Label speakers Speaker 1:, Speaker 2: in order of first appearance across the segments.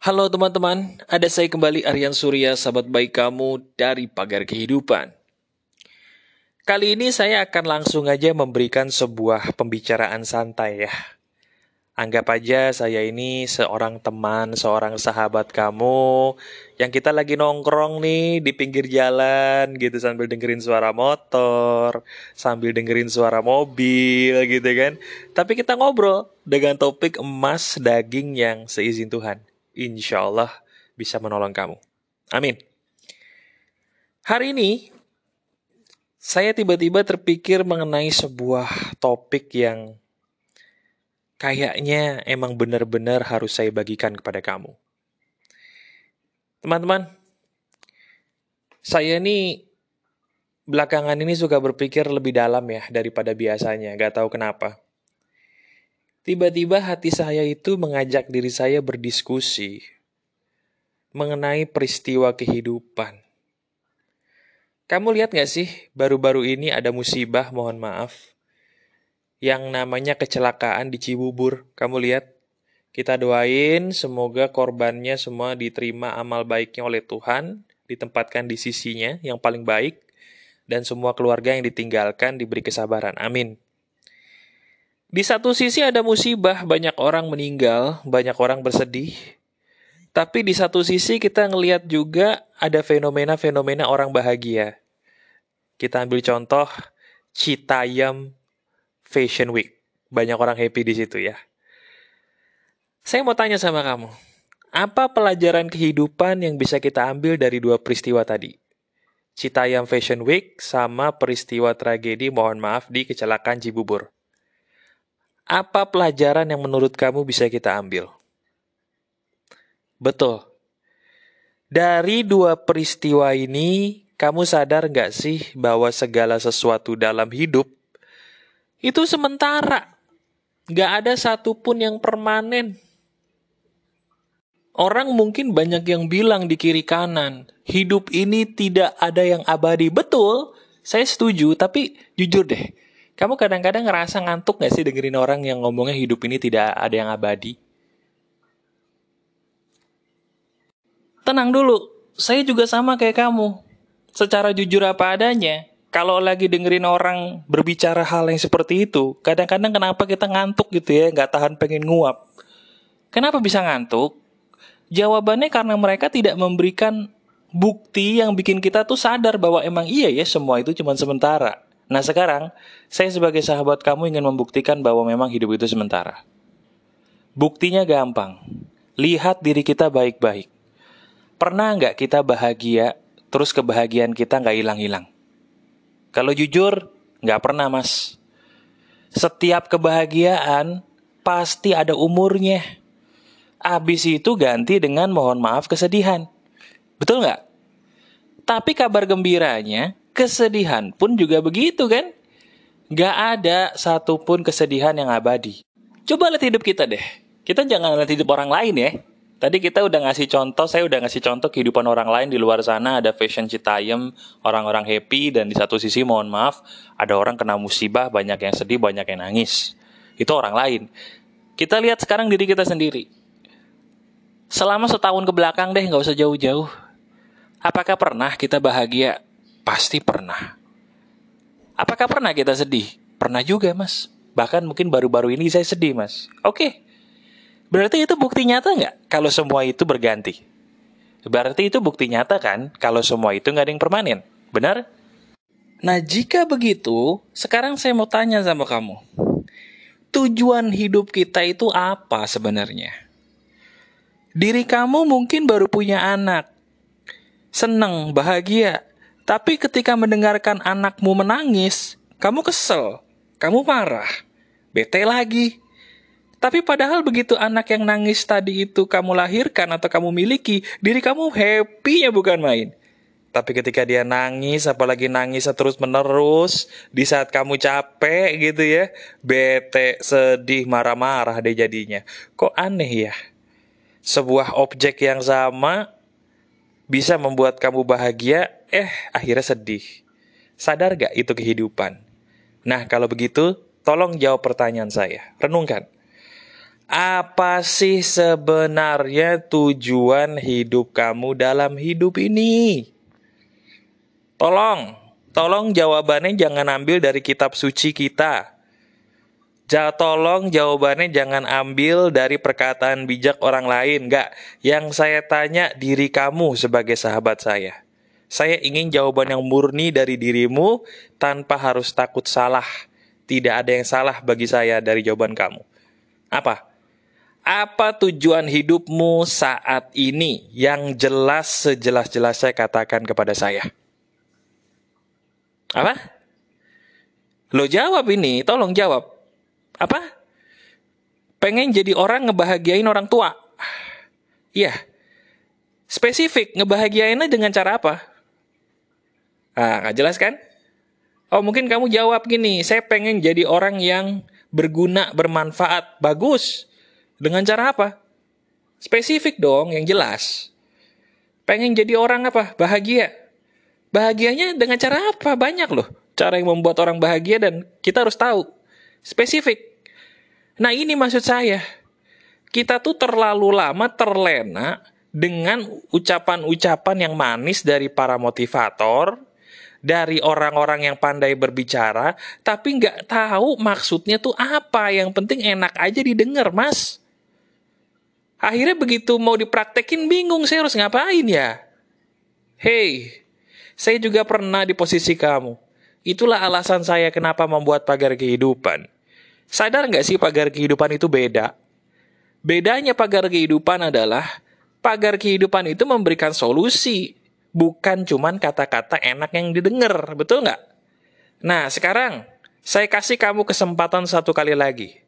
Speaker 1: Halo teman-teman, ada saya kembali Aryan Surya, sahabat baik kamu dari Pagar Kehidupan. Kali ini saya akan langsung aja memberikan sebuah pembicaraan santai ya. Anggap aja saya ini seorang teman, seorang sahabat kamu yang kita lagi nongkrong nih di pinggir jalan gitu sambil dengerin suara motor, sambil dengerin suara mobil gitu kan. Tapi kita ngobrol dengan topik emas daging yang seizin Tuhan insya Allah bisa menolong kamu. Amin. Hari ini, saya tiba-tiba terpikir mengenai sebuah topik yang kayaknya emang benar-benar harus saya bagikan kepada kamu. Teman-teman, saya ini belakangan ini suka berpikir lebih dalam ya daripada biasanya, gak tahu kenapa. Tiba-tiba hati saya itu mengajak diri saya berdiskusi mengenai peristiwa kehidupan. Kamu lihat gak sih, baru-baru ini ada musibah, mohon maaf, yang namanya kecelakaan di Cibubur. Kamu lihat, kita doain semoga korbannya semua diterima amal baiknya oleh Tuhan, ditempatkan di sisinya yang paling baik, dan semua keluarga yang ditinggalkan diberi kesabaran. Amin. Di satu sisi ada musibah, banyak orang meninggal, banyak orang bersedih. Tapi di satu sisi kita ngelihat juga ada fenomena-fenomena orang bahagia. Kita ambil contoh Citayam Fashion Week. Banyak orang happy di situ ya. Saya mau tanya sama kamu, apa pelajaran kehidupan yang bisa kita ambil dari dua peristiwa tadi? Citayam Fashion Week sama peristiwa tragedi mohon maaf di kecelakaan Cibubur. Apa pelajaran yang menurut kamu bisa kita ambil? Betul. Dari dua peristiwa ini, kamu sadar nggak sih bahwa segala sesuatu dalam hidup itu sementara. Nggak ada satupun yang permanen. Orang mungkin banyak yang bilang di kiri kanan, hidup ini tidak ada yang abadi. Betul, saya setuju, tapi jujur deh, kamu kadang-kadang ngerasa ngantuk gak sih dengerin orang yang ngomongnya hidup ini tidak ada yang abadi? Tenang dulu, saya juga sama kayak kamu. Secara jujur apa adanya, kalau lagi dengerin orang berbicara hal yang seperti itu, kadang-kadang kenapa kita ngantuk gitu ya, nggak tahan pengen nguap. Kenapa bisa ngantuk? Jawabannya karena mereka tidak memberikan bukti yang bikin kita tuh sadar bahwa emang iya ya semua itu cuma sementara. Nah sekarang, saya sebagai sahabat kamu ingin membuktikan bahwa memang hidup itu sementara. Buktinya gampang. Lihat diri kita baik-baik. Pernah nggak kita bahagia, terus kebahagiaan kita nggak hilang-hilang? Kalau jujur, nggak pernah mas. Setiap kebahagiaan pasti ada umurnya. Abis itu ganti dengan mohon maaf kesedihan. Betul nggak? Tapi kabar gembiranya, kesedihan pun juga begitu kan? Gak ada satupun kesedihan yang abadi. Coba lihat hidup kita deh. Kita jangan lihat hidup orang lain ya. Tadi kita udah ngasih contoh, saya udah ngasih contoh kehidupan orang lain di luar sana ada fashion Citayam, orang-orang happy dan di satu sisi mohon maaf ada orang kena musibah, banyak yang sedih, banyak yang nangis. Itu orang lain. Kita lihat sekarang diri kita sendiri. Selama setahun ke belakang deh, nggak usah jauh-jauh. Apakah pernah kita bahagia Pasti pernah. Apakah pernah kita sedih? Pernah juga, Mas. Bahkan mungkin baru-baru ini saya sedih, Mas. Oke. Berarti itu bukti nyata nggak kalau semua itu berganti? Berarti itu bukti nyata kan kalau semua itu nggak ada yang permanen. Benar? Nah, jika begitu, sekarang saya mau tanya sama kamu. Tujuan hidup kita itu apa sebenarnya? Diri kamu mungkin baru punya anak. Seneng, bahagia. Tapi ketika mendengarkan anakmu menangis, kamu kesel, kamu marah, bete lagi. Tapi padahal begitu anak yang nangis tadi itu kamu lahirkan atau kamu miliki, diri kamu happy ya bukan main. Tapi ketika dia nangis, apalagi nangis terus menerus, di saat kamu capek gitu ya, bete, sedih, marah-marah deh jadinya. Kok aneh ya? Sebuah objek yang sama bisa membuat kamu bahagia, eh akhirnya sedih. Sadar gak itu kehidupan? Nah kalau begitu, tolong jawab pertanyaan saya. Renungkan. Apa sih sebenarnya tujuan hidup kamu dalam hidup ini? Tolong, tolong jawabannya jangan ambil dari kitab suci kita. Ja, tolong jawabannya jangan ambil dari perkataan bijak orang lain. Enggak, yang saya tanya diri kamu sebagai sahabat saya. Saya ingin jawaban yang murni dari dirimu tanpa harus takut salah. Tidak ada yang salah bagi saya dari jawaban kamu. Apa? Apa tujuan hidupmu saat ini yang jelas sejelas-jelas saya katakan kepada saya? Apa? Lo jawab ini, tolong jawab apa? Pengen jadi orang ngebahagiain orang tua. Iya. Spesifik, ngebahagiainnya dengan cara apa? Ah, nggak jelas kan? Oh, mungkin kamu jawab gini, saya pengen jadi orang yang berguna, bermanfaat, bagus. Dengan cara apa? Spesifik dong, yang jelas. Pengen jadi orang apa? Bahagia. Bahagianya dengan cara apa? Banyak loh. Cara yang membuat orang bahagia dan kita harus tahu. Spesifik. Nah ini maksud saya. Kita tuh terlalu lama terlena dengan ucapan-ucapan yang manis dari para motivator, dari orang-orang yang pandai berbicara, tapi nggak tahu maksudnya tuh apa. Yang penting enak aja didengar, mas. Akhirnya begitu mau dipraktekin bingung saya harus ngapain ya. Hei, saya juga pernah di posisi kamu. Itulah alasan saya kenapa membuat pagar kehidupan. Sadar nggak sih pagar kehidupan itu beda? Bedanya pagar kehidupan adalah pagar kehidupan itu memberikan solusi, bukan cuman kata-kata enak yang didengar, betul nggak? Nah, sekarang saya kasih kamu kesempatan satu kali lagi.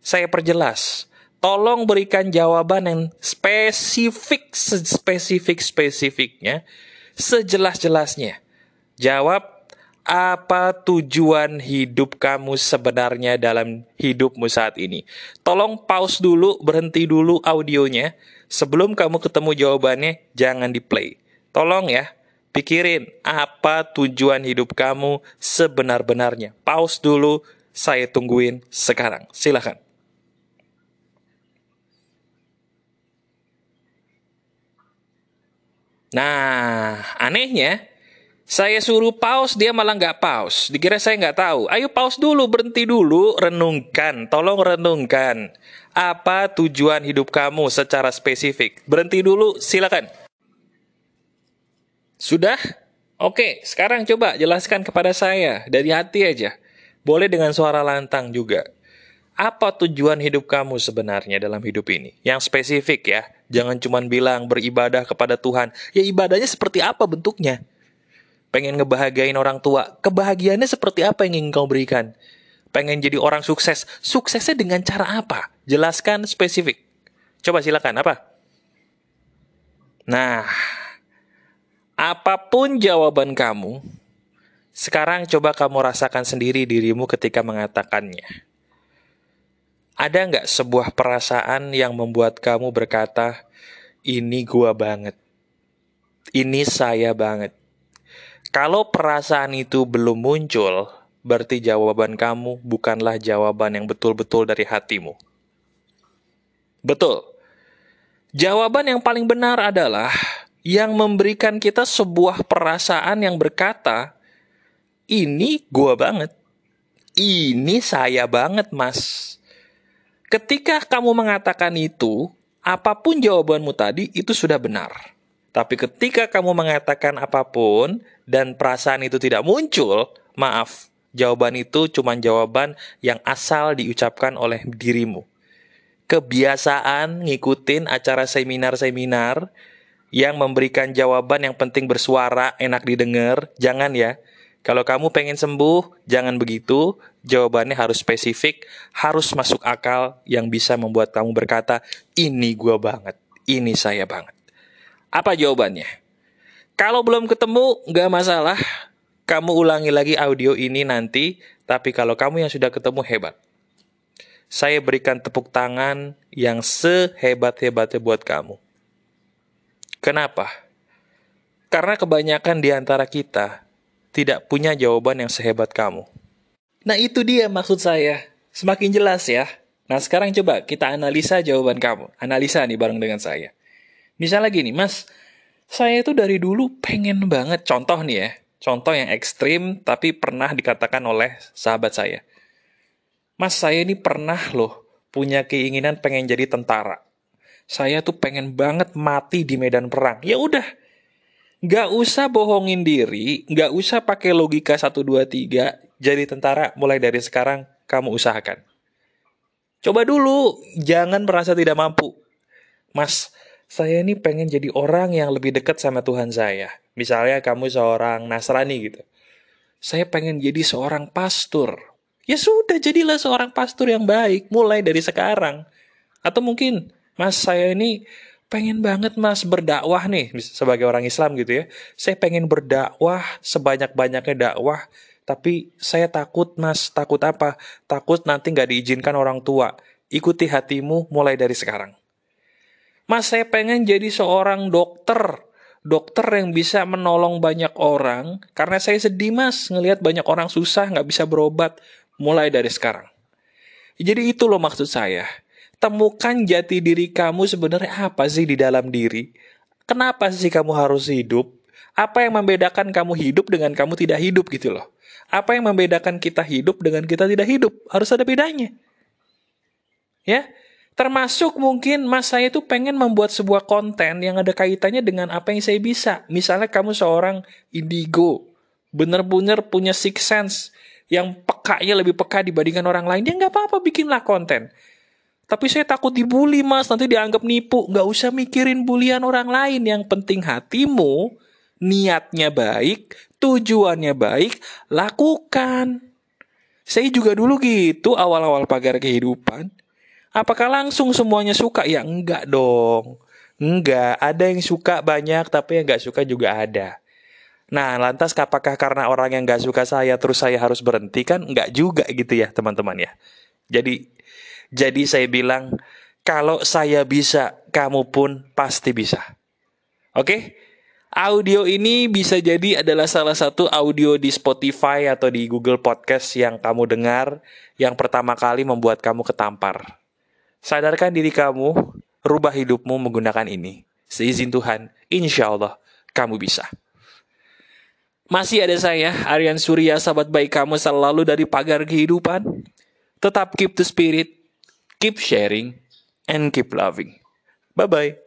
Speaker 1: Saya perjelas. Tolong berikan jawaban yang spesifik, spesifik spesifiknya, sejelas-jelasnya. Jawab apa tujuan hidup kamu sebenarnya dalam hidupmu saat ini. Tolong pause dulu, berhenti dulu audionya. Sebelum kamu ketemu jawabannya, jangan di play. Tolong ya, pikirin apa tujuan hidup kamu sebenar-benarnya. Pause dulu, saya tungguin sekarang. Silahkan. Nah, anehnya, saya suruh pause, dia malah nggak pause. Dikira saya nggak tahu. Ayo pause dulu, berhenti dulu, renungkan. Tolong renungkan. Apa tujuan hidup kamu secara spesifik? Berhenti dulu, silakan. Sudah? Oke, sekarang coba jelaskan kepada saya dari hati aja. Boleh dengan suara lantang juga. Apa tujuan hidup kamu sebenarnya dalam hidup ini? Yang spesifik ya. Jangan cuma bilang beribadah kepada Tuhan. Ya ibadahnya seperti apa bentuknya? Pengen ngebahagiain orang tua, kebahagiaannya seperti apa yang ingin kau berikan? Pengen jadi orang sukses, suksesnya dengan cara apa? Jelaskan spesifik. Coba silakan, apa? Nah, apa pun jawaban kamu, sekarang coba kamu rasakan sendiri dirimu ketika mengatakannya. Ada nggak sebuah perasaan yang membuat kamu berkata, ini gua banget, ini saya banget, kalau perasaan itu belum muncul, berarti jawaban kamu bukanlah jawaban yang betul-betul dari hatimu. Betul. Jawaban yang paling benar adalah yang memberikan kita sebuah perasaan yang berkata, ini gua banget. Ini saya banget, Mas. Ketika kamu mengatakan itu, apa pun jawabanmu tadi itu sudah benar. Tapi ketika kamu mengatakan apa pun dan perasaan itu tidak muncul, maaf, jawaban itu cuma jawaban yang asal diucapkan oleh dirimu. Kebiasaan ngikutin acara seminar-seminar yang memberikan jawaban yang penting bersuara, enak didengar, jangan ya. Kalau kamu pengen sembuh, jangan begitu. Jawabannya harus spesifik, harus masuk akal yang bisa membuat kamu berkata, ini gua banget, ini saya banget. Apa jawabannya? Kalau belum ketemu, nggak masalah. Kamu ulangi lagi audio ini nanti, tapi kalau kamu yang sudah ketemu hebat. Saya berikan tepuk tangan yang sehebat-hebatnya buat kamu. Kenapa? Karena kebanyakan di antara kita tidak punya jawaban yang sehebat kamu. Nah itu dia maksud saya. Semakin jelas ya. Nah sekarang coba kita analisa jawaban kamu. Analisa nih bareng dengan saya. Misalnya gini, Mas, saya itu dari dulu pengen banget, contoh nih ya, contoh yang ekstrim tapi pernah dikatakan oleh sahabat saya. Mas, saya ini pernah loh punya keinginan pengen jadi tentara. Saya tuh pengen banget mati di medan perang. Ya udah, nggak usah bohongin diri, nggak usah pakai logika 1, 2, 3, jadi tentara mulai dari sekarang kamu usahakan. Coba dulu, jangan merasa tidak mampu. Mas, saya ini pengen jadi orang yang lebih dekat sama Tuhan saya. Misalnya kamu seorang Nasrani gitu. Saya pengen jadi seorang pastor. Ya sudah, jadilah seorang pastor yang baik mulai dari sekarang. Atau mungkin, Mas, saya ini pengen banget Mas berdakwah nih sebagai orang Islam gitu ya. Saya pengen berdakwah sebanyak-banyaknya dakwah tapi saya takut mas, takut apa? Takut nanti nggak diizinkan orang tua. Ikuti hatimu mulai dari sekarang. Mas, saya pengen jadi seorang dokter. Dokter yang bisa menolong banyak orang. Karena saya sedih mas, ngelihat banyak orang susah nggak bisa berobat. Mulai dari sekarang. Jadi itu loh maksud saya. Temukan jati diri kamu sebenarnya apa sih di dalam diri. Kenapa sih kamu harus hidup? Apa yang membedakan kamu hidup dengan kamu tidak hidup gitu loh. Apa yang membedakan kita hidup dengan kita tidak hidup? Harus ada bedanya. Ya, termasuk mungkin mas saya itu pengen membuat sebuah konten yang ada kaitannya dengan apa yang saya bisa. Misalnya kamu seorang indigo, bener-bener punya six sense, yang pekanya lebih peka dibandingkan orang lain, dia nggak apa-apa bikinlah konten. Tapi saya takut dibully mas, nanti dianggap nipu. Nggak usah mikirin bulian orang lain, yang penting hatimu, niatnya baik, tujuannya baik, lakukan. Saya juga dulu gitu awal-awal pagar kehidupan. Apakah langsung semuanya suka? Ya enggak dong. Enggak, ada yang suka banyak tapi yang enggak suka juga ada. Nah, lantas apakah karena orang yang enggak suka saya terus saya harus berhenti kan? Enggak juga gitu ya teman-teman ya. Jadi, jadi saya bilang, kalau saya bisa, kamu pun pasti bisa. Oke? Audio ini bisa jadi adalah salah satu audio di Spotify atau di Google Podcast yang kamu dengar yang pertama kali membuat kamu ketampar. Sadarkan diri kamu, rubah hidupmu menggunakan ini. Seizin Tuhan, insya Allah kamu bisa. Masih ada saya, Aryan Surya, sahabat baik kamu selalu dari pagar kehidupan. Tetap keep the spirit, keep sharing, and keep loving. Bye-bye.